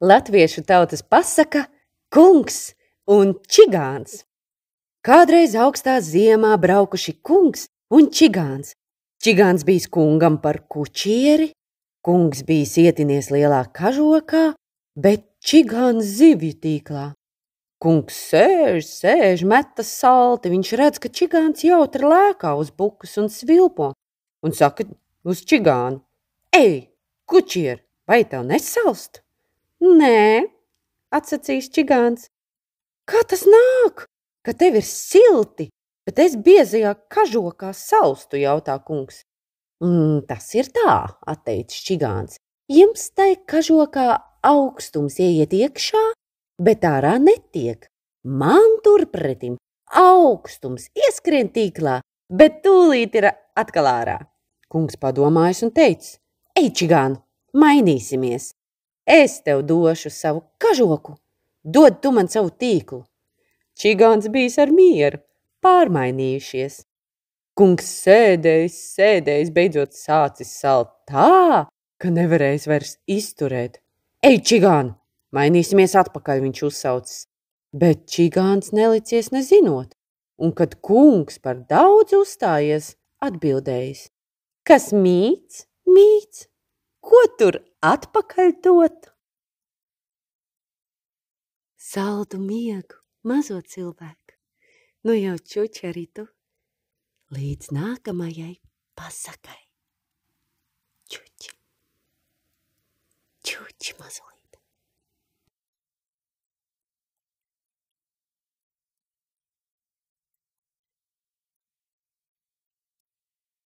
Latviešu tautas pasaka kungs un čigāns. Kādreiz augstā ziemā braukuši kungs un čigāns. Čigāns bijis kungam par kučieri, kungs bijis ietinies lielā kažokā, bet čigāns zivju tīklā. Kungs sēž, sēž, meta salti, viņš redz, ka čigāns jautri lēkā uz bukas un svilpo, un saka uz čigānu: Ej, kučier, vai tev nesalst? Nē, atsacīs čigāns. Kā tas nāk, ka tev ir silti, bet es biezajā kažokā saustu, jautā kungs. Mm, tas ir tā, atteicis čigāns. Jums tai kažokā augstums ieiet iekšā, bet ārā netiek. Man turpretim augstums ieskrien tīklā, bet tūlīt ir atkal ārā. Kungs padomājis un teica: Ej, čigān, mainīsimies! Es tev došu savu kažoku, dod tu man savu tīklu. Čigāns bijis ar mieru, pārmainījušies. Kungs sēdējis, sēdējis, beidzot sācis salt tā, ka nevarējis vairs izturēt. Ej, čigān, mainīsimies atpakaļ, viņš uzsaucis. Bet čigāns nelicies nezinot, un kad kungs par daudz uzstājies, atbildējis. Kas mīts, mīts, ko tur atpakaļ dot? Saldu miegu, mazo cilvēku, nu jau čuči arī tu, līdz nākamajai pasakai. Čuči, čuči mazliet.